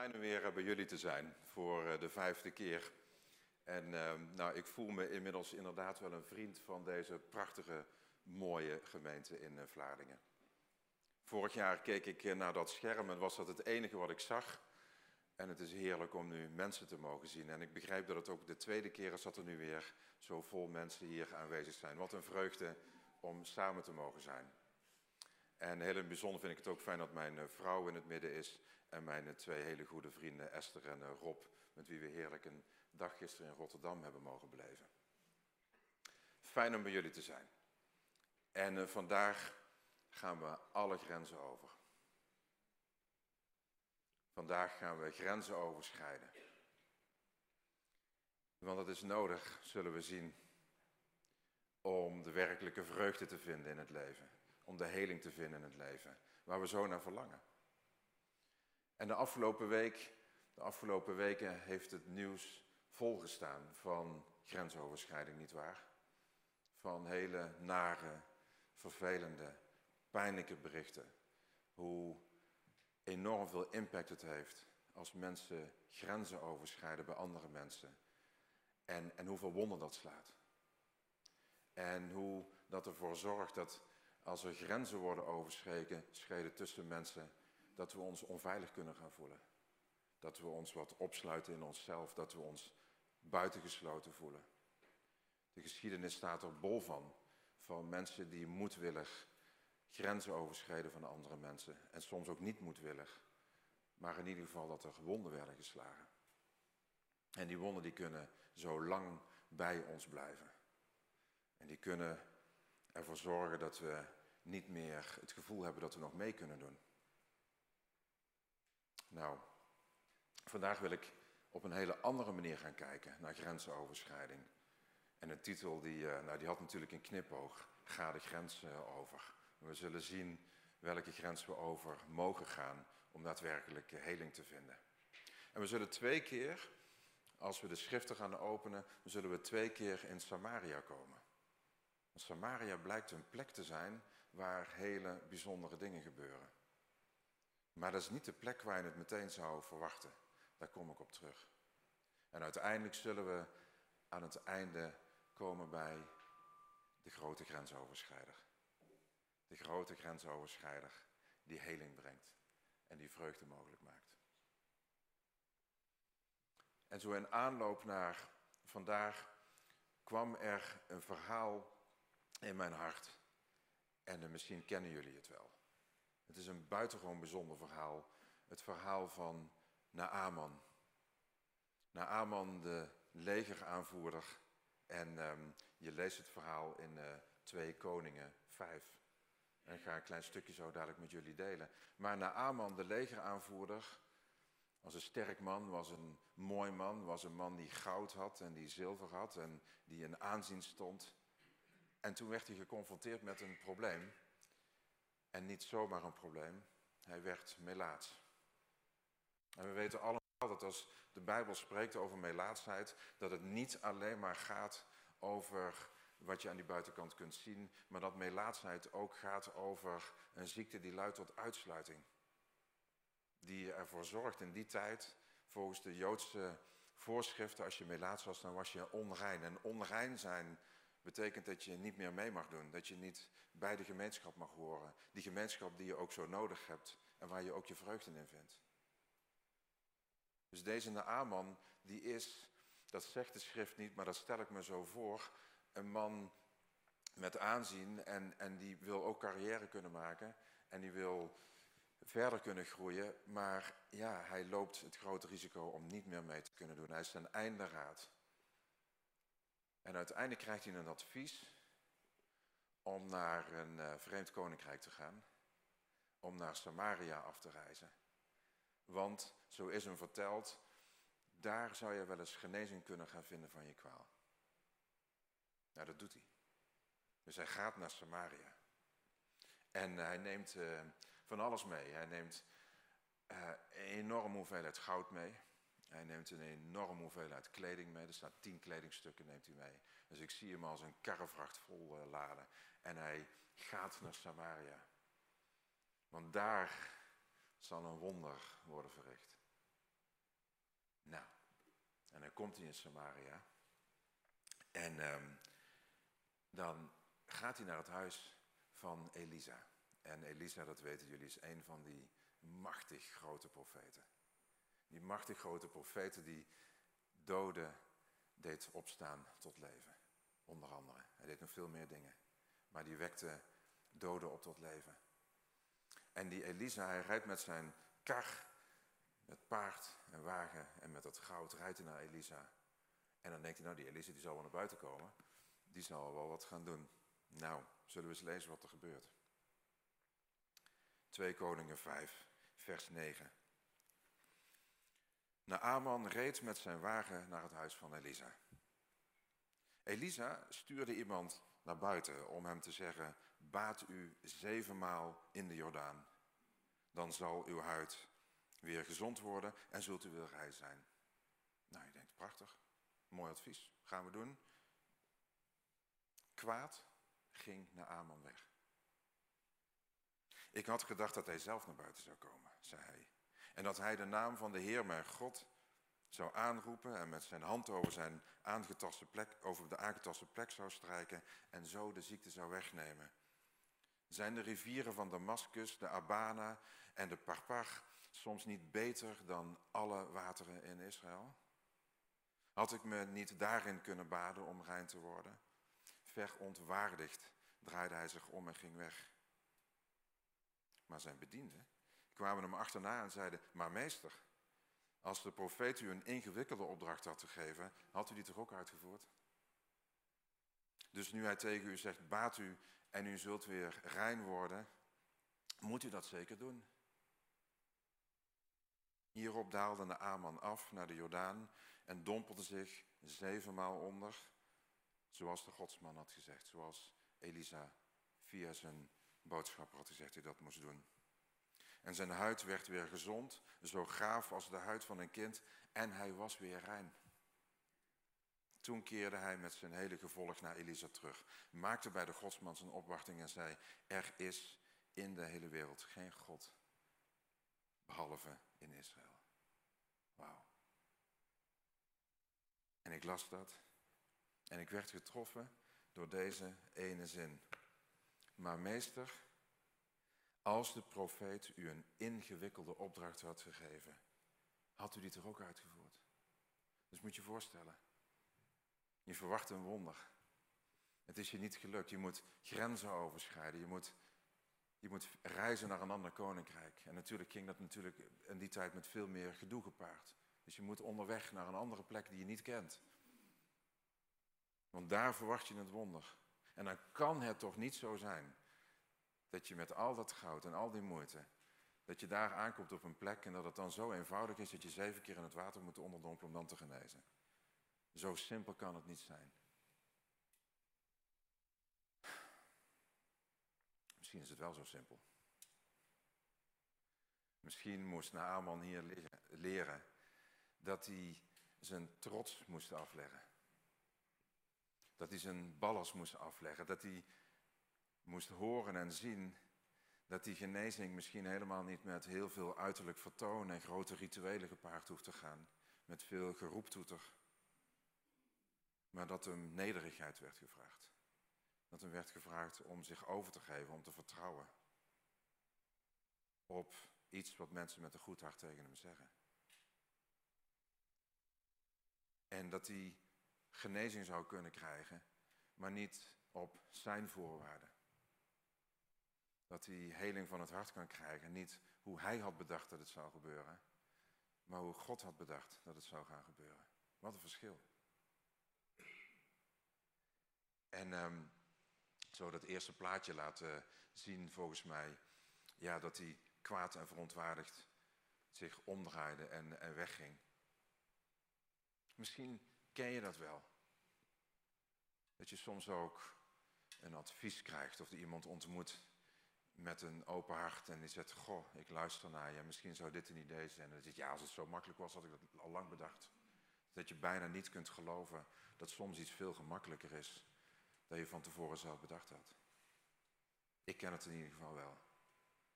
Fijn om weer bij jullie te zijn voor eh, de vijfde keer. En ehm, nou, ik voel me inmiddels inderdaad wel een vriend van deze prachtige, mooie gemeente in uh, Vlaardingen. Vorig jaar keek ik eh, naar dat scherm en was dat het enige wat ik zag. En het is heerlijk om nu mensen te mogen zien. En ik begrijp dat het ook de tweede keer is dat er nu weer zo vol mensen hier aanwezig zijn. Wat een vreugde om samen te mogen zijn. En heel bijzonder vind ik het ook fijn dat mijn vrouw in het midden is en mijn twee hele goede vrienden Esther en eh, Rob, met wie we heerlijk een dag gisteren in Rotterdam hebben mogen beleven. Fijn om bij jullie te zijn. En uh, vandaag gaan we alle grenzen over. Vandaag gaan we grenzen overschrijden. Want dat is nodig, zullen we zien, om de werkelijke vreugde te vinden in het leven. Om de heling te vinden in het leven, waar we zo naar verlangen. En de afgelopen week, de afgelopen weken heeft het nieuws volgestaan van grensoverschrijding, nietwaar? Van hele nare, vervelende, pijnlijke berichten. Hoe enorm veel impact het heeft als mensen grenzen overschrijden bij andere mensen. En, en hoeveel wonder dat slaat. En hoe dat ervoor zorgt dat als er grenzen worden overschreden tussen mensen, dat we ons onveilig kunnen gaan voelen. Dat we ons wat opsluiten in onszelf, dat we ons buitengesloten voelen. De geschiedenis staat er bol van, van mensen die moedwillig grenzen overschreden van andere mensen. En soms ook niet moedwillig, maar in ieder geval dat er wonden werden geslagen. En die wonden die kunnen zo lang bij ons blijven. En die kunnen ervoor zorgen dat we niet meer het gevoel hebben dat we nog mee kunnen doen. Nou, vandaag wil ik op een hele andere manier gaan kijken naar grensenoverschrijding. En de titel die, eh, nou, die had natuurlijk een knipoog. Ga de grens over. We zullen zien welke grens we over mogen gaan om daadwerkelijk heling te vinden. En we zullen twee keer, als we de schriften gaan openen, zullen we twee keer in Samaria komen. Samaria blijkt een plek te zijn waar hele bijzondere dingen gebeuren. Maar dat is niet de plek waar je het meteen zou verwachten. Daar kom ik op terug. En uiteindelijk zullen we aan het einde komen bij de grote grensoverschrijder. De grote grensoverschrijder die heling brengt en die vreugde mogelijk maakt. En zo in aanloop naar vandaag kwam er een verhaal in mijn hart. En misschien kennen jullie het wel. Het is een buitengewoon bijzonder verhaal. Het verhaal van Naaman. Naaman, de legeraanvoerder. En um, je leest het verhaal in uh, 2 Koningen 5. En ik ga een klein stukje zo dadelijk met jullie delen. Maar Naaman, de legeraanvoerder, was een sterk man, was een mooi man, was een man die goud had en die zilver had en die in aanzien stond. En toen werd hij geconfronteerd met een probleem. En niet zomaar een probleem, hij werd melaats. En we weten allemaal dat als de Bijbel spreekt over melaatsheid, dat het niet alleen maar gaat over wat je aan die buitenkant kunt zien, maar dat melaatsheid ook gaat over een ziekte die luidt tot uitsluiting. Die ervoor zorgt in die tijd, volgens de Joodse voorschriften, als je melaats was, dan was je onrein. En onrein zijn betekent dat je niet meer mee mag doen. Dat je niet bij de gemeenschap mag horen. Die gemeenschap die je ook zo nodig hebt en waar je ook je vreugde in vindt. Dus deze Naaman, die is, dat zegt de schrift niet, maar dat stel ik me zo voor, een man met aanzien en, en die wil ook carrière kunnen maken en die wil verder kunnen groeien, maar ja, hij loopt het grote risico om niet meer mee te kunnen doen. Hij is ten einde raad. En uiteindelijk krijgt hij een advies om naar een uh, vreemd koninkrijk te gaan. Om naar Samaria af te reizen. Want, zo is hem verteld, daar zou je wel eens genezing kunnen gaan vinden van je kwaal. Nou, dat doet hij. Dus hij gaat naar Samaria. En hij neemt uh, van alles mee. Hij neemt uh, een enorme hoeveelheid goud mee. Hij neemt een enorme hoeveelheid kleding mee. Er staan tien kledingstukken neemt hij mee. Dus ik zie hem als een karrevracht vol uh, laden. En hij gaat naar Samaria. Want daar zal een wonder worden verricht. komt hij in Samaria. En ehm, dan gaat hij naar het huis van Elisa. En Elisa, dat weten jullie, is een van die machtig grote profeten. Die machtig grote profeten die doden deed opstaan tot leven. Onder andere. Hij deed nog veel meer dingen. Maar die wekte doden op tot leven. En die Elisa, hij rijdt met zijn kar, met paard en wagen en met dat goud, rijdt hij naar Elisa. En dan denkt hij, nou die Elisa die zal wel naar buiten komen. Die zal wel wat gaan doen. Nou, zullen we eens lezen wat er gebeurt. 2 Koningen 5, vers 9. Naaman reed met zijn wagen naar het huis van Elisa. Elisa stuurde iemand naar buiten om hem te zeggen, baat u zevenmaal in de Jordaan. Dan zal uw huid weer gezond worden en zult u weer rij zijn. Nou, je denkt, prachtig, mooi advies, gaan we doen. Kwaad ging naar Aman weg. Ik had gedacht dat hij zelf naar buiten zou komen, zei hij. En dat hij de naam van de Heer, mijn God, zou aanroepen en met zijn hand over, zijn aangetaste plek, over de aangetaste plek zou strijken en zo de ziekte zou wegnemen. Zijn de rivieren van Damascus, de Abana en de Parpar soms niet beter dan alle wateren in Israël? Had ik me niet daarin kunnen baden om rein te worden? Verontwaardigd draaide hij zich om en ging weg. Maar zijn bedienden kwamen hem achterna en zeiden, maar meester, als de profeet u een ingewikkelde opdracht had gegeven, had u die toch ook uitgevoerd? Dus nu hij tegen u zegt, baat u en u zult weer rein worden, moet u dat zeker doen. Hierop daalde de Aman af naar de Jordaan en dompelde zich zevenmaal onder, zoals de godsman had gezegd, zoals Elisa via zijn boodschapper had gezegd hij dat moest doen. En zijn huid werd weer gezond, zo gaaf als de huid van een kind, en hij was weer rein. Toen keerde hij met zijn hele gevolg naar Elisa terug, maakte bij de godsman zijn opwachting en zei, er is in de hele wereld geen God, behalve in Israël. Wauw. En ik las dat en ik werd getroffen door deze ene zin. Maar meester, als de profeet u een ingewikkelde opdracht had gegeven, had u die toch ook uitgevoerd? Dus moet je voorstellen, je verwacht een wonder. Het is je niet gelukt, je moet grenzen overschrijden, je moet, je moet reizen naar een ander koninkrijk. En natuurlijk ging dat natuurlijk in die tijd met veel meer gedoe gepaard. Dus je moet onderweg naar een andere plek die je niet kent. Want daar verwacht je het wonder. En dan kan het toch niet zo zijn dat je met al dat goud en al die moeite, dat je daar aankomt op een plek en dat het dan zo eenvoudig is dat je zeven keer in het water moet onderdompelen om dan te genezen. Zo simpel kan het niet zijn. Misschien is het wel zo simpel. Misschien moest Naaman hier leren dat hij zijn trots moest afleggen. Dat hij zijn ballast moest afleggen. Dat hij moest horen en zien dat die genezing misschien helemaal niet met heel veel uiterlijk vertoon en grote rituelen gepaard hoeft te gaan. Met veel geroeptoeter. Maar dat hem nederigheid werd gevraagd. Dat hem werd gevraagd om zich over te geven, om te vertrouwen. Op iets wat mensen met een goed hart tegen hem zeggen. En dat hij genezing zou kunnen krijgen, maar niet op zijn voorwaarden. Dat hij heling van het hart kan krijgen, niet hoe hij had bedacht dat het zou gebeuren, maar hoe God had bedacht dat het zou gaan gebeuren. Wat een verschil. En um, zo dat eerste plaatje laten zien, volgens mij, ja, dat hij kwaad en verontwaardigd zich omdraaide en, en wegging. Misschien ken je dat wel. Dat je soms ook een advies krijgt of iemand ontmoet met een open hart en die zegt, goh, ik luister naar je, misschien zou dit een idee zijn. En dan zegt, ja, als het zo makkelijk was, had ik dat al lang bedacht. Dat je bijna niet kunt geloven dat soms iets veel gemakkelijker is dan je van tevoren zelf bedacht had. Ik ken het in ieder geval wel.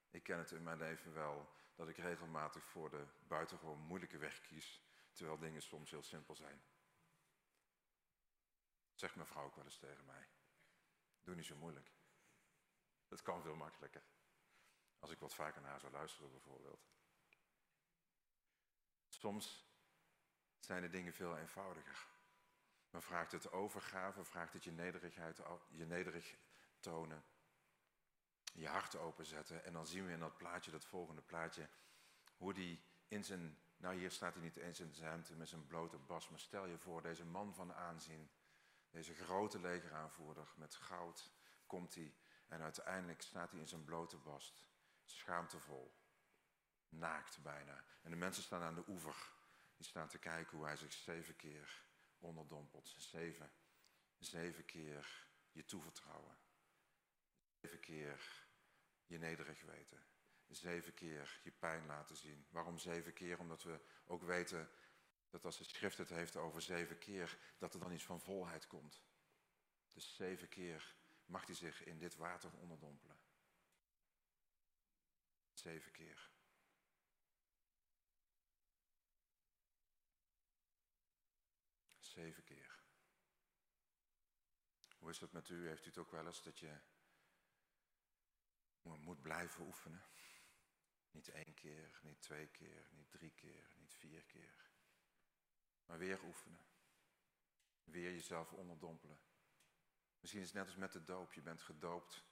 Ik ken het in mijn leven wel dat ik regelmatig voor de buitengewoon moeilijke weg kies, terwijl dingen soms heel simpel zijn. Zegt mijn vrouw ook wel eens tegen mij. Doe niet zo moeilijk. Het kan veel makkelijker. Als ik wat vaker naar zou luisteren bijvoorbeeld. Soms zijn de dingen veel eenvoudiger. Maar vraagt het overgave, vraagt het je nederigheid, je nederig tonen. Je hart openzetten. En dan zien we in dat plaatje, dat volgende plaatje, hoe die in zijn, nou hier staat hij niet eens in zijn hemd met zijn blote bas, maar stel je voor, deze man van aanzien, deze grote legeraanvoerder met goud, komt hij en uiteindelijk staat hij in zijn blote bast, schaamtevol, naakt bijna. En de mensen staan aan de oever, die staan te kijken hoe hij zich zeven keer onderdompelt. Zeven, zeven keer je toevertrouwen. Zeven keer je nederig weten. Zeven keer je pijn laten zien. Waarom zeven keer? Omdat we ook weten dat als de schrift het heeft over zeven keer, dat er dan iets van volheid komt. Dus zeven keer mag hij zich in dit water onderdompelen. Zeven keer. Zeven keer. Hoe is dat met u? Heeft u het ook wel eens dat je moet blijven oefenen? Niet één keer, niet twee keer, niet drie keer, niet vier keer. Maar weer oefenen. Weer jezelf onderdompelen. Misschien is het net als met de doop. Je bent gedoopt.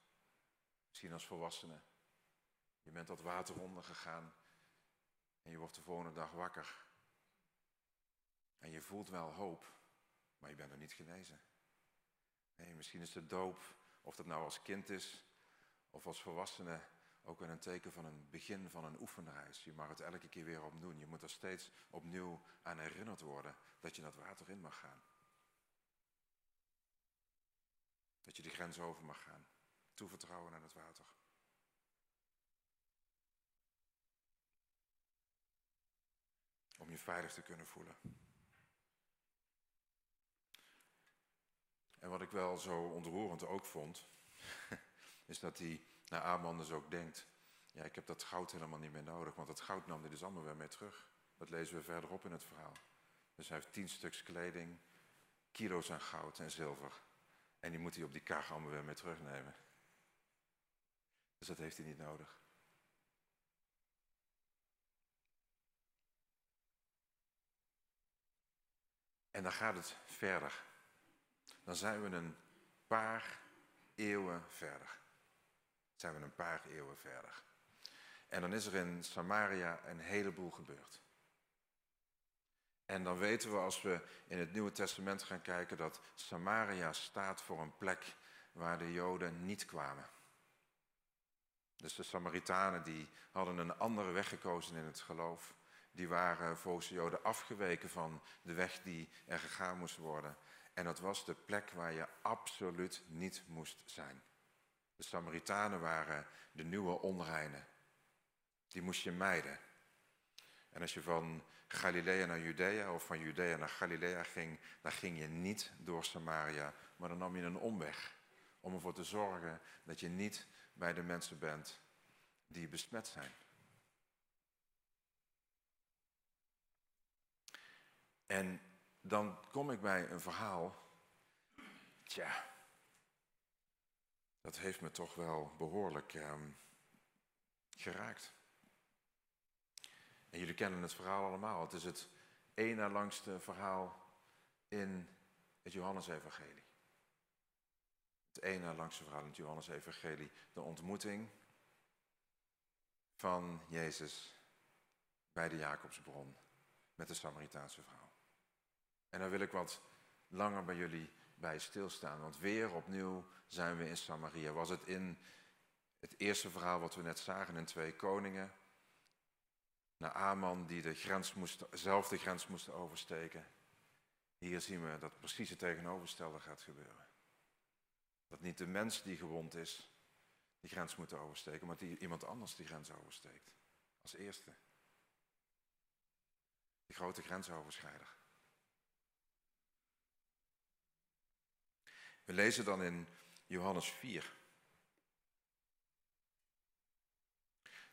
Misschien als volwassene. Je bent dat water ondergegaan. En je wordt de volgende dag wakker. En je voelt wel hoop. Maar je bent er niet genezen. Nee, misschien is de doop, of dat nou als kind is of als volwassene, ook wel een teken van een begin van een oefenreis. Je mag het elke keer weer opdoen. Je moet er steeds opnieuw aan herinnerd worden dat je dat water in mag gaan. Dat je de grens over mag gaan. Toevertrouwen aan het water. Om je veilig te kunnen voelen. En wat ik wel zo ontroerend ook vond, is dat hij naar Aman dus ook denkt, ja ik heb dat goud helemaal niet meer nodig, want dat goud nam hij dus allemaal weer mee terug. Dat lezen we verderop in het verhaal. Dus hij heeft tien stuks kleding, kilo's aan goud en zilver. En die moet hij op die kar allemaal weer mee terugnemen. Dus dat heeft hij niet nodig. En dan gaat het verder. Dan zijn we een paar eeuwen verder. Zijn we een paar eeuwen verder. En dan is er in Samaria een heleboel gebeurd. En dan weten we als we in het Nieuwe Testament gaan kijken dat Samaria staat voor een plek waar de Joden niet kwamen. Dus de Samaritanen die hadden een andere weg gekozen in het geloof. Die waren volgens de Joden afgeweken van de weg die er gegaan moest worden. En dat was de plek waar je absoluut niet moest zijn. De Samaritanen waren de nieuwe onreinen. Die moest je mijden. En als je van Galilea naar Judea of van Judea naar Galilea ging, dan ging je niet door Samaria, maar dan nam je een omweg. Om ervoor te zorgen dat je niet bij de mensen bent die besmet zijn. En dan kom ik bij een verhaal. Tja, dat heeft me toch wel behoorlijk ehm, geraakt. En jullie kennen het verhaal allemaal. Het is het ene langste verhaal in het Johannesevangelie. Het ene langste verhaal in het Johannesevangelie. De ontmoeting van Jezus bij de Jacobsbron met de Samaritaanse vrouw. En daar wil ik wat langer bij jullie bij stilstaan. Want weer opnieuw zijn we in Samaria. Was het in het eerste verhaal wat we net zagen in Twee Koningen naar Aman die de grens moest, zelf de grens moest oversteken. Hier zien we dat precies het tegenovergestelde gaat gebeuren. Dat niet de mens die gewond is, die grens moet oversteken, maar die, iemand anders die grens oversteekt. Als eerste. Die grote grensoverschrijder. We lezen dan in Johannes 4.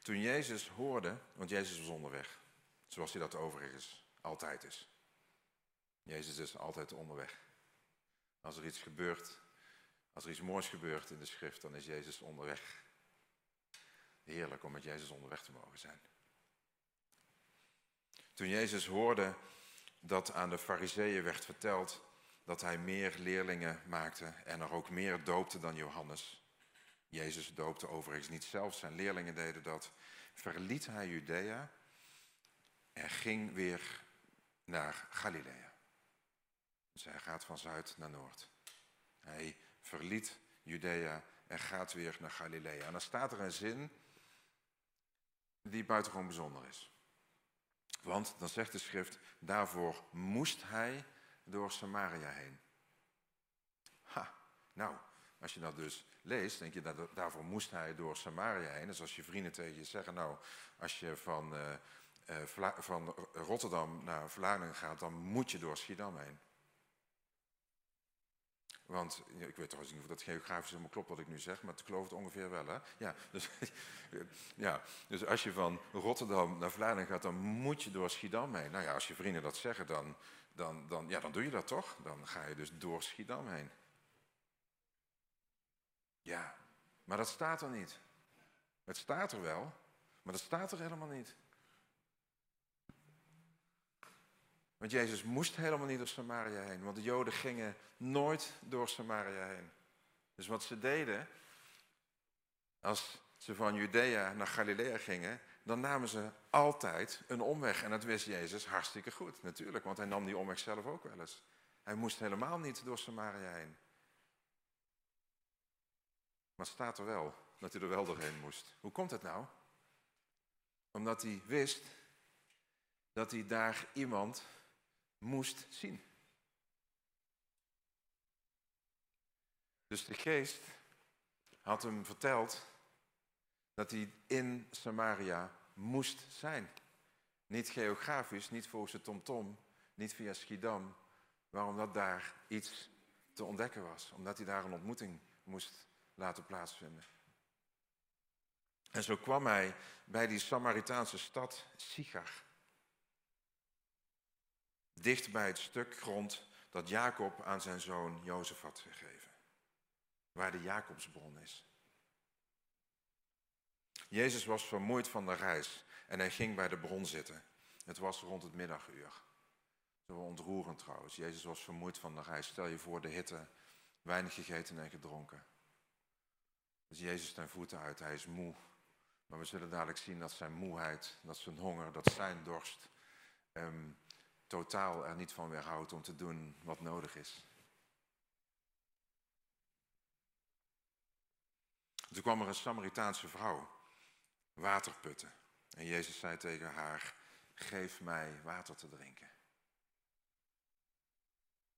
Toen Jezus hoorde, want Jezus was onderweg, zoals hij dat overigens altijd is. Jezus is altijd onderweg. Als er iets gebeurt, als er iets moois gebeurt in de schrift, dan is Jezus onderweg. Heerlijk om met Jezus onderweg te mogen zijn. Toen Jezus hoorde dat aan de fariseeën werd verteld dat hij meer leerlingen maakte en er ook meer doopte dan Johannes. Jezus doopte overigens niet zelf, zijn leerlingen deden dat. Verliet hij Judea en ging weer naar Galilea. Dus hij gaat van zuid naar noord. Hij verliet Judea en gaat weer naar Galilea. En dan staat er een zin die buitengewoon bijzonder is. Want dan zegt de schrift, daarvoor moest hij door Samaria heen. Ha, nou, als je dat dus leest, denk je daarvoor moest hij door Samaria heen. Dus als je vrienden tegen je zeggen, nou, als je van, uh, uh, van Rotterdam naar Vlaanderen gaat, dan moet je door Schiedam heen. Want ik weet trouwens niet of dat geografisch helemaal klopt wat ik nu zeg, maar het het ongeveer wel. Hè? Ja, dus, ja, dus als je van Rotterdam naar Vlaanderen gaat, dan moet je door Schiedam heen. Nou ja, als je vrienden dat zeggen, dan, dan, dan, ja, dan doe je dat toch? Dan ga je dus door Schiedam heen. Ja, maar dat staat er niet. Het staat er wel, maar dat staat er helemaal niet. Want Jezus moest helemaal niet door Samaria heen, want de Joden gingen nooit door Samaria heen. Dus wat ze deden, als ze van Judea naar Galilea gingen, dan namen ze altijd een omweg. En dat wist Jezus hartstikke goed, natuurlijk, want hij nam die omweg zelf ook wel eens. Hij moest helemaal niet door Samaria heen. Maar staat er wel dat hij er wel doorheen moest. Hoe komt het nou? Omdat hij wist dat hij daar iemand moest zien. Dus de geest had hem verteld dat hij in Samaria moest zijn. Niet geografisch, niet volgens de TomTom, niet via Schiedam, maar omdat daar iets te ontdekken was. Omdat hij daar een ontmoeting moest laten plaatsvinden. En zo kwam hij bij die Samaritaanse stad Sichar dicht bij het stuk grond dat Jacob aan zijn zoon Jozef had gegeven, waar de Jacobsbron is. Jezus was vermoeid van de reis en hij ging bij de bron zitten. Het was rond het middaguur. Zo ontroerend trouwens. Jezus was vermoeid van de reis. Stel je voor de hitte, weinig gegeten en gedronken. Dus Jezus ten voeten uit, hij is moe. Maar we zullen dadelijk zien dat zijn moeheid, dat zijn honger, dat zijn dorst um, totaal er niet van weerhoudt om te doen wat nodig is. Toen kwam er een Samaritaanse vrouw, waterputten. En Jezus zei tegen haar, geef mij water te drinken.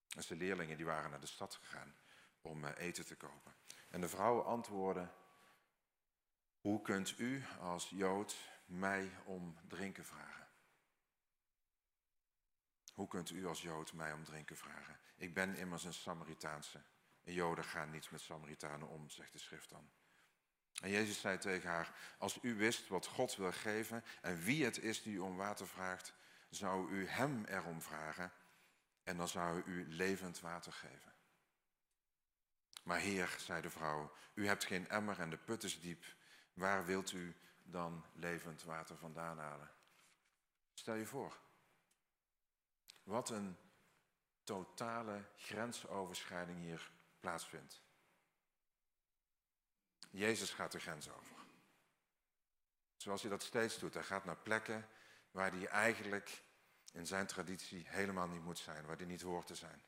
En zijn leerlingen die waren naar de stad gegaan om eh, eten te kopen. En de vrouw antwoordde, hoe kunt u als Jood mij om drinken vragen? Hoe kunt u als Jood mij om drinken vragen? Ik ben immers een Samaritaanse. En Joden gaan niet met Samaritanen om, zegt de schrift dan. En Jezus zei tegen haar, als u wist wat God wil geven en wie het is die u om water vraagt, zou u hem erom vragen en dan zou u levend water geven. Maar Heer, zei de vrouw, u hebt geen emmer en de put is diep. Waar wilt u dan levend water vandaan halen? Stel je voor, wat een totale grensoverschrijding hier plaatsvindt. Jezus gaat de grens over. Zoals hij dat steeds doet. Hij gaat naar plekken waar hij eigenlijk in zijn traditie helemaal niet moet zijn, waar hij niet hoort te zijn.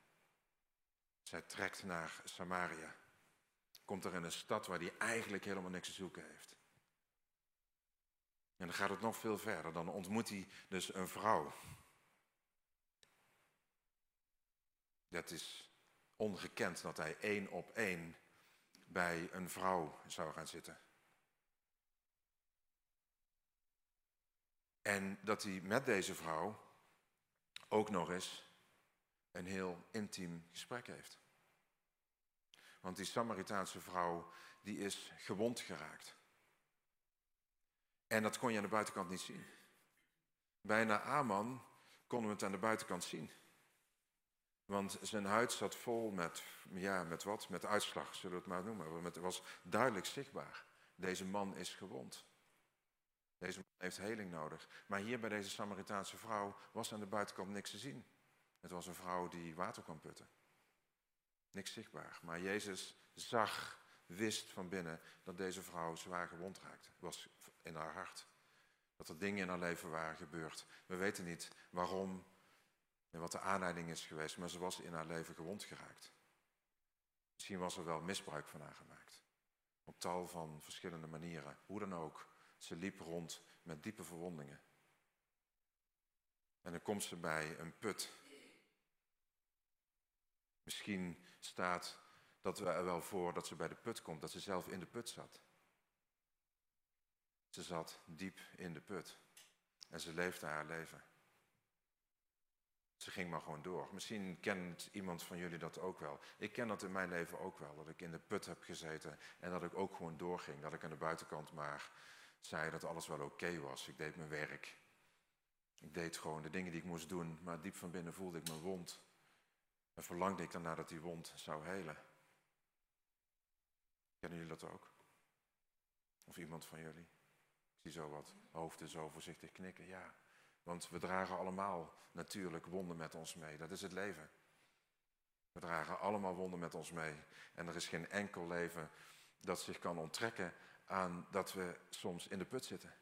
Zij trekt naar Samaria. Komt er in een stad waar hij eigenlijk helemaal niks te zoeken heeft. En dan gaat het nog veel verder. Dan ontmoet hij dus een vrouw Dat is ongekend dat hij één op één bij een vrouw zou gaan zitten. En dat hij met deze vrouw ook nog eens een heel intiem gesprek heeft. Want die Samaritaanse vrouw, die is gewond geraakt. En dat kon je aan de buitenkant niet zien. Bij Naaman konden we het aan de buitenkant zien. Want zijn huid zat vol met, ja, met wat? Met uitslag, zullen we het maar noemen. Het was duidelijk zichtbaar. Deze man is gewond. Deze man heeft heling nodig. Maar hier bij deze Samaritaanse vrouw was aan de buitenkant niks te zien. Het was een vrouw die water kon putten. Niks zichtbaar. Maar Jezus zag, wist van binnen dat deze vrouw zwaar gewond raakte. Was in haar hart. Dat er dingen in haar leven waren gebeurd. We weten niet waarom en wat de aanleiding is geweest, maar ze was in haar leven gewond geraakt. Misschien was er wel misbruik van haar gemaakt. Op tal van verschillende manieren. Hoe dan ook. Ze liep rond met diepe verwondingen. En dan komt ze bij een put. Misschien staat dat we er wel voor dat ze bij de put komt, dat ze zelf in de put zat. Ze zat diep in de put. En ze leefde haar leven. Ze ging maar gewoon door. Misschien kent iemand van jullie dat ook wel. Ik ken dat in mijn leven ook wel. Dat ik in de put heb gezeten en dat ik ook gewoon doorging. Dat ik aan de buitenkant maar zei dat alles wel oké was. Ik deed mijn werk. Ik deed gewoon de dingen die ik moest doen. Maar diep van binnen voelde ik me wond. En verlangde ik daarna dat die wond zou helen. Kennen jullie dat ook? Of iemand van jullie? Ik zie zo wat hoofden zo voorzichtig knikken. Ja, want we dragen allemaal natuurlijk wonden met ons mee. Dat is het leven. We dragen allemaal wonden met ons mee. En er is geen enkel leven dat zich kan onttrekken aan dat we soms in de put zitten.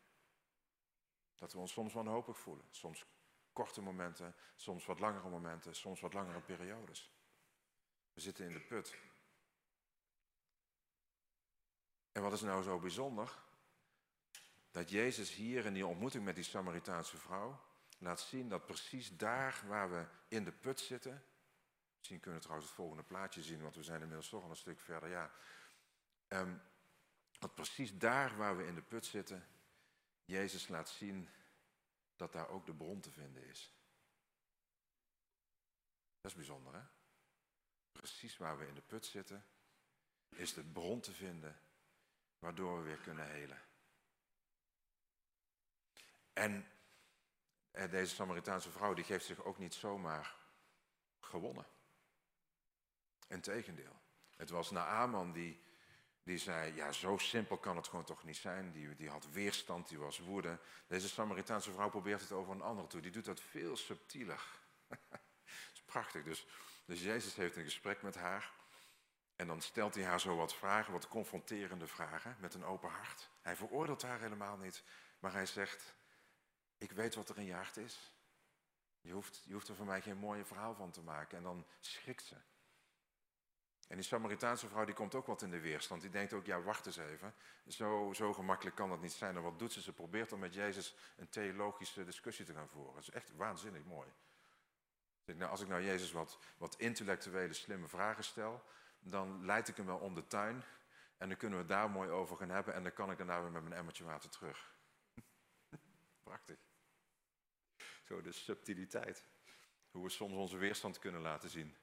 Dat we ons soms wanhopig voelen. Soms korte momenten, soms wat langere momenten, soms wat langere periodes. We zitten in de put. En wat is nou zo bijzonder? Dat Jezus hier in die ontmoeting met die Samaritaanse vrouw laat zien dat precies daar waar we in de put zitten. Misschien kunnen we trouwens het volgende plaatje zien, want we zijn inmiddels toch al een stuk verder. Ja. Um, dat precies daar waar we in de put zitten, Jezus laat zien dat daar ook de bron te vinden is. Dat is bijzonder, hè? Precies waar we in de put zitten, is de bron te vinden waardoor we weer kunnen helen. En deze Samaritaanse vrouw die geeft zich ook niet zomaar gewonnen. Integendeel. Het was Naaman die, die zei, ja zo simpel kan het gewoon toch niet zijn. Die, die had weerstand, die was woede. Deze Samaritaanse vrouw probeert het over een ander toe. Die doet dat veel subtieler. dat is prachtig. Dus, dus Jezus heeft een gesprek met haar. En dan stelt hij haar zo wat vragen, wat confronterende vragen, met een open hart. Hij veroordeelt haar helemaal niet, maar hij zegt, ik weet wat er in je hart is. Je hoeft, je hoeft er voor mij geen mooie verhaal van te maken. En dan schrikt ze. En die Samaritaanse vrouw die komt ook wat in de weerstand. Die denkt ook, ja wacht eens even. Zo, zo gemakkelijk kan dat niet zijn. En wat doet ze? Ze probeert dan met Jezus een theologische discussie te gaan voeren. Dat is echt waanzinnig mooi. Nou, als ik nou Jezus wat, wat intellectuele, slimme vragen stel, dan leid ik hem wel om de tuin. En dan kunnen we daar mooi over gaan hebben. En dan kan ik daarna weer met mijn emmertje water terug. Prachtig. Zo de subtiliteit. Hoe we soms onze weerstand kunnen laten zien.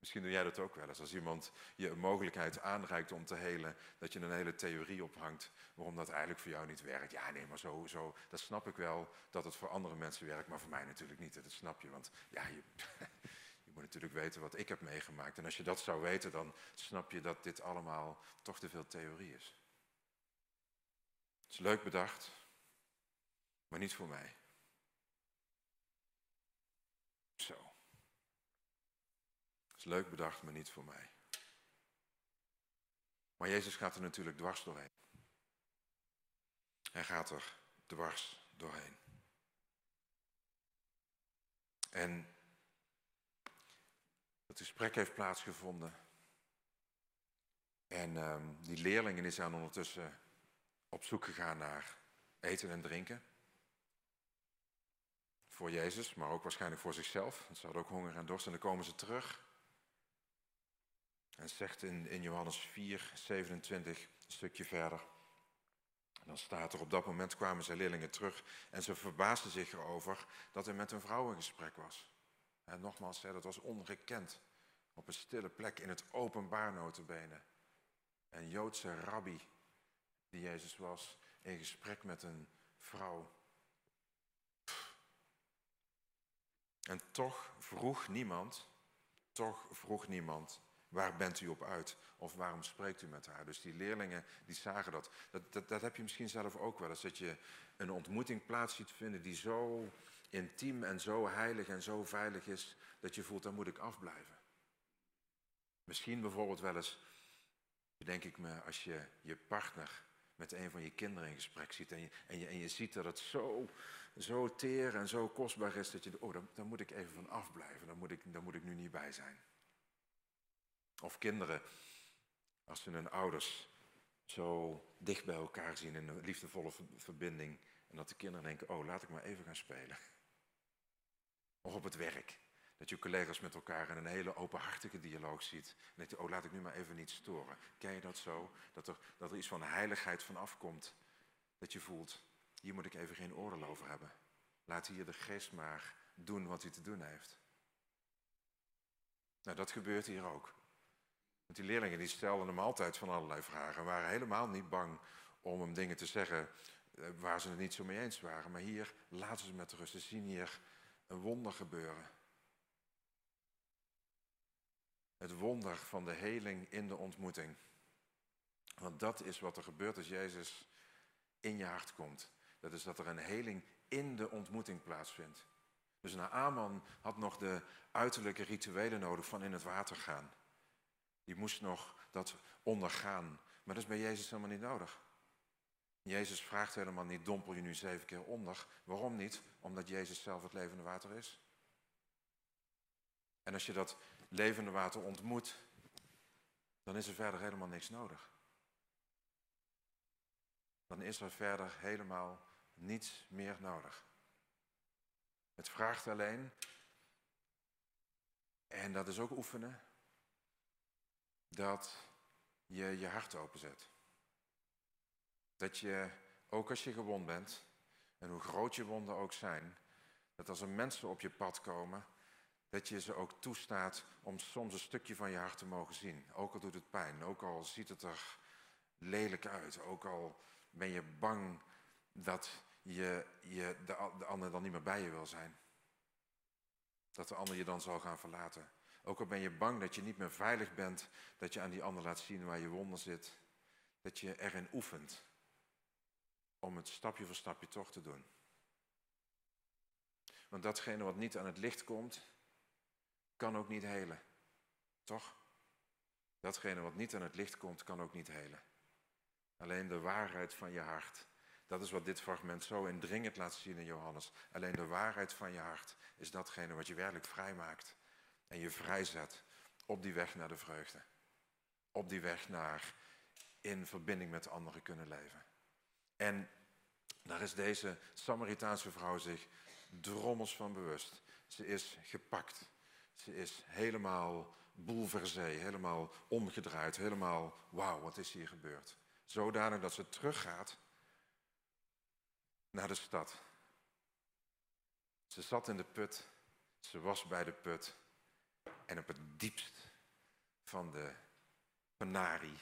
Misschien doe jij dat ook wel eens. Als iemand je een mogelijkheid aanreikt om te helen, dat je een hele theorie ophangt waarom dat eigenlijk voor jou niet werkt. Ja, nee, maar zo, zo, dat snap ik wel dat het voor andere mensen werkt, maar voor mij natuurlijk niet. Dat snap je, want ja, je, je moet natuurlijk weten wat ik heb meegemaakt. En als je dat zou weten, dan snap je dat dit allemaal toch te veel theorie is. Het is leuk bedacht, maar niet voor mij. Zo. Het is leuk bedacht, maar niet voor mij. Maar Jezus gaat er natuurlijk dwars doorheen. Hij gaat er dwars doorheen. En het gesprek heeft plaatsgevonden. En um, die leerlingen zijn ondertussen op zoek gegaan naar eten en drinken voor Jezus, maar ook waarschijnlijk voor zichzelf. Ze hadden ook honger en dorst en dan komen ze terug. En zegt in, in Johannes 4, 27, een stukje verder. En dan staat er, op dat moment kwamen zijn leerlingen terug en ze verbaasden zich erover dat hij met een vrouw in gesprek was. En nogmaals, dat was ongekend. Op een stille plek in het openbaar notenbenen. Een Joodse rabbi, die Jezus was, in gesprek met een vrouw. En toch vroeg niemand toch vroeg niemand, waar bent u op uit? Of waarom spreekt u met haar? Dus die leerlingen, die zagen dat. Dat, dat, dat heb je misschien zelf ook wel eens. Dat je een ontmoeting plaats ziet vinden die zo intiem en zo heilig en zo veilig is, dat je voelt, daar moet ik afblijven. Misschien bijvoorbeeld wel eens, denk ik me, als je je partner met een van je kinderen in gesprek ziet en je, en je, en je ziet dat het zo, zo teer en zo kostbaar is, dat je, oh, daar, moet ik even van afblijven, daar moet, ik, daar moet ik nu niet bij zijn. Of kinderen, als ze hun ouders zo dicht bij elkaar zien in een liefdevolle verbinding, en dat de kinderen denken, oh, laat ik maar even gaan spelen. Of op het werk. Dat je collega's met elkaar in een hele openhartige dialoog ziet. En je, oh, laat ik nu maar even niet storen. Ken je dat zo? Dat er, dat er iets van heiligheid van afkomt. Dat je voelt, hier moet ik even geen oordeel over hebben. Laat hier de geest maar doen wat hij te doen heeft. Nou, dat gebeurt hier ook. Want die leerlingen die stelden hem altijd van allerlei vragen. En waren helemaal niet bang om hem dingen te zeggen eh, waar ze het niet zo mee eens waren. Maar hier laten ze met rust. Ze zien hier een wonder gebeuren. Het wonder van de heling in de ontmoeting. Want dat is wat er gebeurt als Jezus in je hart komt. Dat is dat er een heling in de ontmoeting plaatsvindt. Dus Naaman had nog de uiterlijke rituelen nodig van in het water gaan. Die moest nog dat ondergaan. Maar dat is bij Jezus helemaal niet nodig. Jezus vraagt helemaal niet, dompel je nu zeven keer onder. Waarom niet? Omdat Jezus zelf het levende water is. En als je dat levende water ontmoet, dan is er verder helemaal niks nodig. Dan is er verder helemaal niets meer nodig. Het vraagt alleen, en dat is ook oefenen, dat je je hart openzet. Dat je, ook als je gewond bent, en hoe groot je wonden ook zijn, dat als er mensen op je pad komen, dat je ze ook toestaat om soms een stukje van je hart te mogen zien. Ook al doet het pijn, ook al ziet het er lelijk uit, ook al ben je bang dat je, je de, de ander dan niet meer bij je wil zijn. Dat de ander je dan zal gaan verlaten. Ook al ben je bang dat je niet meer veilig bent, dat je aan die ander laat zien waar je wonder zit. Dat je erin oefent om het stapje voor stapje toch te doen. Want datgene wat niet aan het licht komt, kan ook niet helen. Toch? Datgene wat niet aan het licht komt, kan ook niet helen. Alleen de waarheid van je hart. Dat is wat dit fragment zo indringend laat zien in Johannes. Alleen de waarheid van je hart is datgene wat je werkelijk vrijmaakt. En je vrijzet op die weg naar de vreugde. Op die weg naar in verbinding met anderen kunnen leven. En daar is deze Samaritaanse vrouw zich drommels van bewust. Ze is gepakt. Ze is helemaal boulversé, helemaal omgedraaid, helemaal wauw, wat is hier gebeurd? Zodanig dat ze teruggaat naar de stad. Ze zat in de put, ze was bij de put en op het diepst van de Penari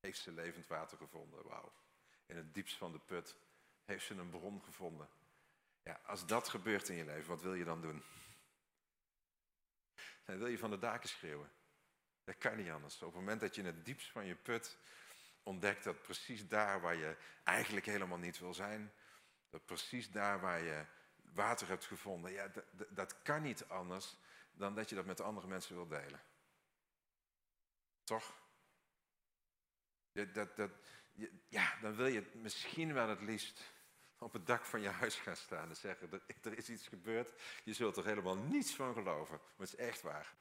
heeft ze levend water gevonden. Wauw in het diepst van de put, heeft ze een bron gevonden. Ja, als dat gebeurt in je leven, wat wil je dan doen? Dan wil je van de daken schreeuwen. Dat kan niet anders. Op het moment dat je in het diepst van je put ontdekt dat precies daar waar je eigenlijk helemaal niet wil zijn, dat precies daar waar je water hebt gevonden, ja, dat, dat kan niet anders dan dat je dat met andere mensen wil delen. Toch? Dat, dat, ja, dan wil je misschien wel het liefst op het dak van je huis gaan staan en zeggen, er, er is iets gebeurd, je zult er helemaal niets van geloven, maar het is echt waar.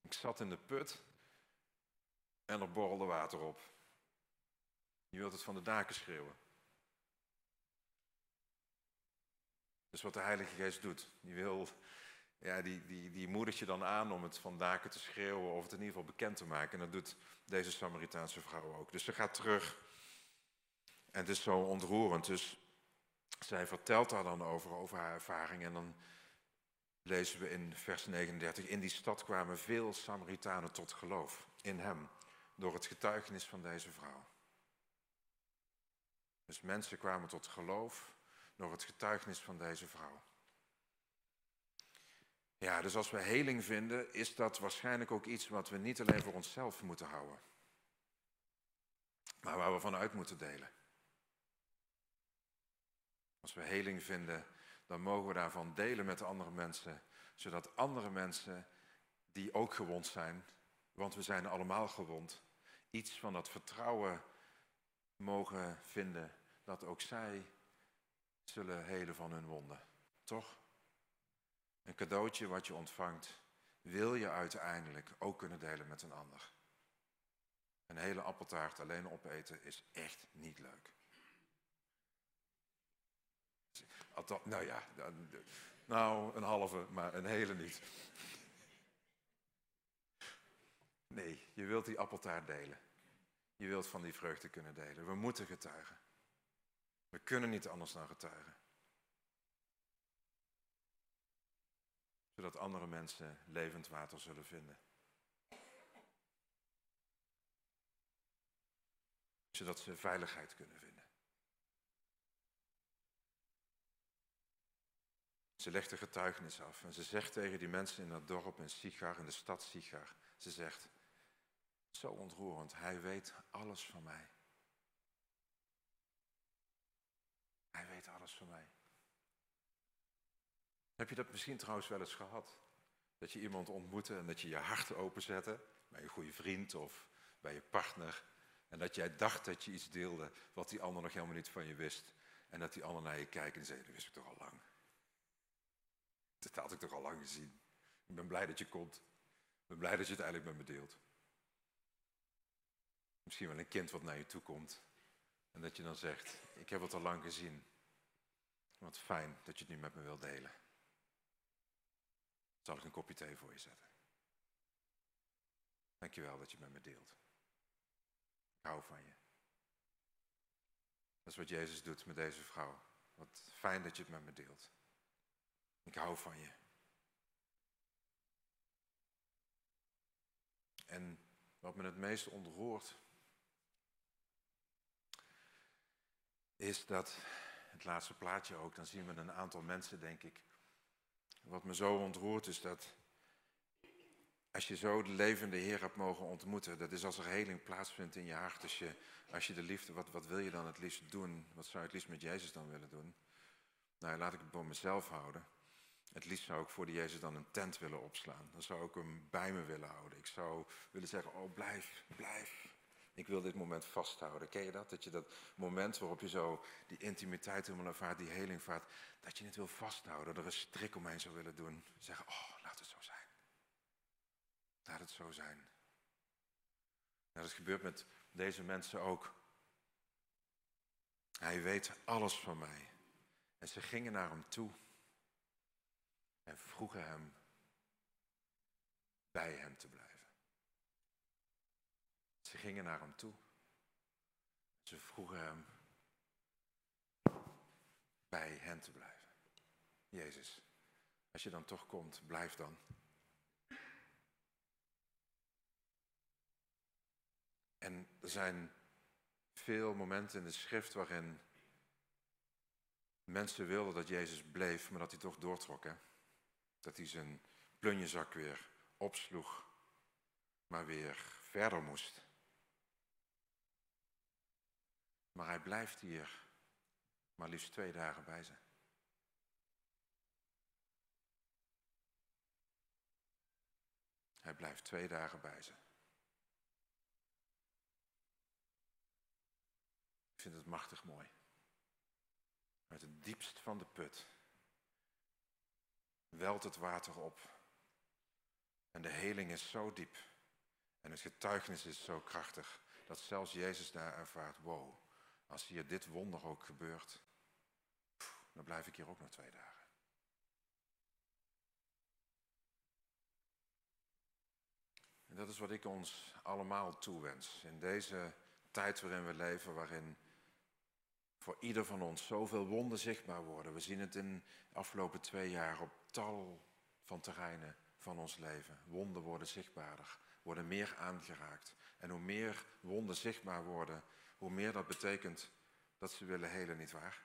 Ik zat in de put en er borrelde water op. Je wilt het van de daken schreeuwen. Dus wat de Heilige Geest doet, die wil ja, die, die, die je dan aan om het van te schreeuwen of het in ieder geval bekend te maken. En dat doet deze Samaritaanse vrouw ook. Dus ze gaat terug. En het is zo ontroerend. Dus zij vertelt daar dan over, over haar ervaring. En dan lezen we in vers 39. In die stad kwamen veel Samaritanen tot geloof in hem. Door het getuigenis van deze vrouw. Dus mensen kwamen tot geloof door het getuigenis van deze vrouw. Ja, dus als we heling vinden, is dat waarschijnlijk ook iets wat we niet alleen voor onszelf moeten houden, maar waar we vanuit moeten delen. Als we heling vinden, dan mogen we daarvan delen met andere mensen, zodat andere mensen die ook gewond zijn, want we zijn allemaal gewond, iets van dat vertrouwen mogen vinden dat ook zij zullen helen van hun wonden. Toch? Een cadeautje wat je ontvangt, wil je uiteindelijk ook kunnen delen met een ander. Een hele appeltaart alleen opeten is echt niet leuk. Nou ja, nou een halve, maar een hele niet. Nee, je wilt die appeltaart delen. Je wilt van die vreugde kunnen delen. We moeten getuigen. We kunnen niet anders dan getuigen. Zodat andere mensen levend water zullen vinden. Zodat ze veiligheid kunnen vinden. Ze legt de getuigenis af en ze zegt tegen die mensen in dat dorp in Sigar, in de stad Sigar, ze zegt, zo ontroerend. Hij weet alles van mij. Hij weet alles van mij. Heb je dat misschien trouwens wel eens gehad? Dat je iemand ontmoette en dat je je hart openzette bij een goede vriend of bij je partner. En dat jij dacht dat je iets deelde wat die ander nog helemaal niet van je wist. En dat die ander naar je kijkt en zei, dat wist ik toch al lang. Dat had ik toch al lang gezien. Ik ben blij dat je komt. Ik ben blij dat je het eigenlijk met me deelt. Misschien wel een kind wat naar je toe komt. En dat je dan zegt, ik heb het al lang gezien. Wat fijn dat je het nu met me wilt delen. Zal ik een kopje thee voor je zetten? Dankjewel dat je met me deelt. Ik hou van je. Dat is wat Jezus doet met deze vrouw. Wat fijn dat je het met me deelt. Ik hou van je. En wat me het meest ontroert, is dat, het laatste plaatje ook, dan zien we een aantal mensen, denk ik. Wat me zo ontroert is dat als je zo de levende Heer hebt mogen ontmoeten, dat is als er heling plaatsvindt in je hart. Als je, als je de liefde, wat, wat wil je dan het liefst doen? Wat zou je het liefst met Jezus dan willen doen? Nou, laat ik het voor mezelf houden. Het liefst zou ik voor de Jezus dan een tent willen opslaan. Dan zou ik hem bij me willen houden. Ik zou willen zeggen, oh blijf, blijf, ik wil dit moment vasthouden. Ken je dat? Dat je dat moment waarop je zo die intimiteit helemaal ervaart, die heling vaart, dat je het wil vasthouden, er een strik omheen zou willen doen. Zeggen, oh, laat het zo zijn. Laat het zo zijn. Nou, dat gebeurt met deze mensen ook. Hij weet alles van mij. En ze gingen naar hem toe en vroegen hem bij hem te blijven. Ze gingen naar hem toe. Ze vroegen hem bij hen te blijven. Jezus, als je dan toch komt, blijf dan. En er zijn veel momenten in de schrift waarin mensen wilden dat Jezus bleef, maar dat hij toch doortrok. Hè? Dat hij zijn plunjezak weer opsloeg, maar weer verder moest. Maar hij blijft hier maar liefst twee dagen bij ze. Hij blijft twee dagen bij ze. Ik vind het machtig mooi. Uit het diepst van de put welt het water op. En de heling is zo diep. En het getuigenis is zo krachtig. Dat zelfs Jezus daar ervaart, wow, als hier dit wonder ook gebeurt, dan blijf ik hier ook nog twee dagen. En dat is wat ik ons allemaal toewens. In deze tijd waarin we leven, waarin voor ieder van ons zoveel wonden zichtbaar worden. We zien het in de afgelopen twee jaar op tal van terreinen van ons leven. Wonden worden zichtbaarder, worden meer aangeraakt. En hoe meer wonden zichtbaar worden, hoe meer dat betekent dat ze willen helen, nietwaar?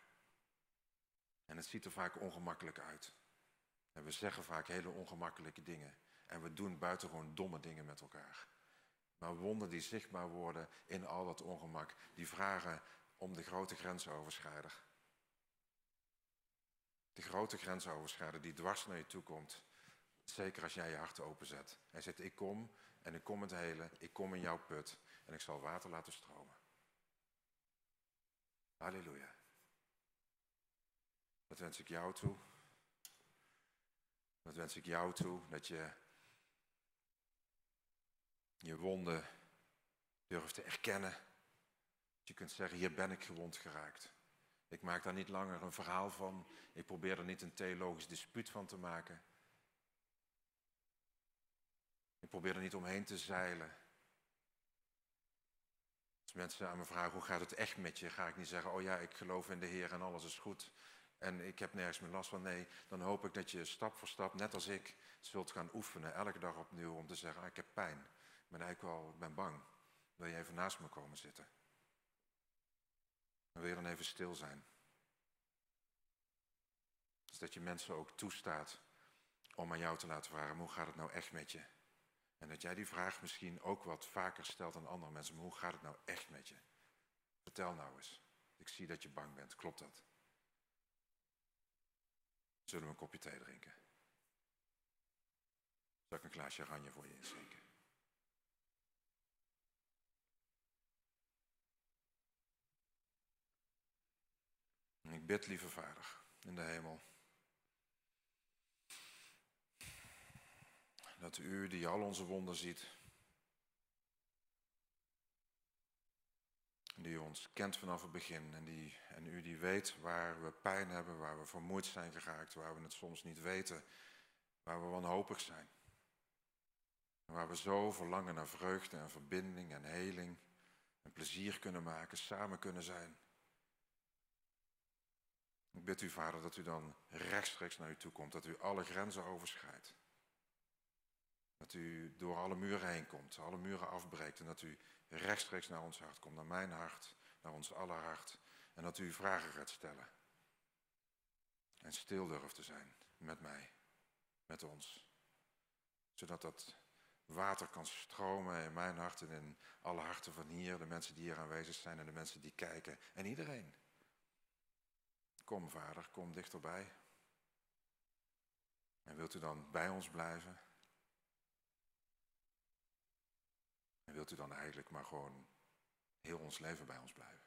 En het ziet er vaak ongemakkelijk uit. En we zeggen vaak hele ongemakkelijke dingen. En we doen buitengewoon domme dingen met elkaar. Maar wonden die zichtbaar worden in al dat ongemak, die vragen om de grote grensoverschrijder. De grote grensoverschrijder die dwars naar je toe komt. Zeker als jij je hart openzet. Hij zegt, ik kom en ik kom het hele, ik kom in jouw put en ik zal water laten stromen. Halleluja. Dat wens ik jou toe. Dat wens ik jou toe, dat je je wonden durft te erkennen. Dat je kunt zeggen, hier ben ik gewond geraakt. Ik maak daar niet langer een verhaal van. Ik probeer er niet een theologisch dispuut van te maken. Ik probeer er niet omheen te zeilen. Mensen aan me vragen, hoe gaat het echt met je? Ga ik niet zeggen, oh ja, ik geloof in de Heer en alles is goed. En ik heb nergens meer last van. Nee, dan hoop ik dat je stap voor stap, net als ik, zult gaan oefenen. Elke dag opnieuw om te zeggen, ah, ik heb pijn. Ik ben eigenlijk wel, ik ben bang. Wil je even naast me komen zitten? Dan wil je dan even stil zijn. Dus dat je mensen ook toestaat om aan jou te laten vragen, hoe gaat het nou echt met je? En dat jij die vraag misschien ook wat vaker stelt aan andere mensen, maar hoe gaat het nou echt met je? Vertel nou eens. Ik zie dat je bang bent, klopt dat? Zullen we een kopje thee drinken? Zal ik een glaasje oranje voor je inschenken? Ik bid, lieve Vader, in de hemel. Dat u, die al onze wonden ziet, die ons kent vanaf het begin en, die, en u die weet waar we pijn hebben, waar we vermoeid zijn geraakt, waar we het soms niet weten, waar we wanhopig zijn. Waar we zo verlangen naar vreugde en verbinding en heling en plezier kunnen maken, samen kunnen zijn. Ik bid u, Vader, dat u dan rechtstreeks naar u toe komt, dat u alle grenzen overschrijdt. Dat u door alle muren heen komt, alle muren afbreekt en dat u rechtstreeks naar ons hart komt, naar mijn hart, naar ons aller hart. En dat u vragen gaat stellen. En stil durft te zijn met mij, met ons. Zodat dat water kan stromen in mijn hart en in alle harten van hier, de mensen die hier aanwezig zijn en de mensen die kijken en iedereen. Kom vader, kom dichterbij. En wilt u dan bij ons blijven? Wilt u dan eigenlijk maar gewoon heel ons leven bij ons blijven?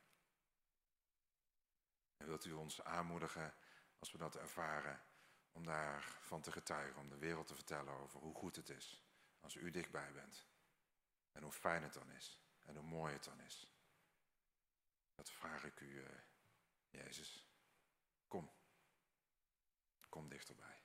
En wilt u ons aanmoedigen, als we dat ervaren, om daarvan te getuigen, om de wereld te vertellen over hoe goed het is als u dichtbij bent. En hoe fijn het dan is en hoe mooi het dan is. Dat vraag ik u, eh, Jezus. Kom. Kom dichterbij.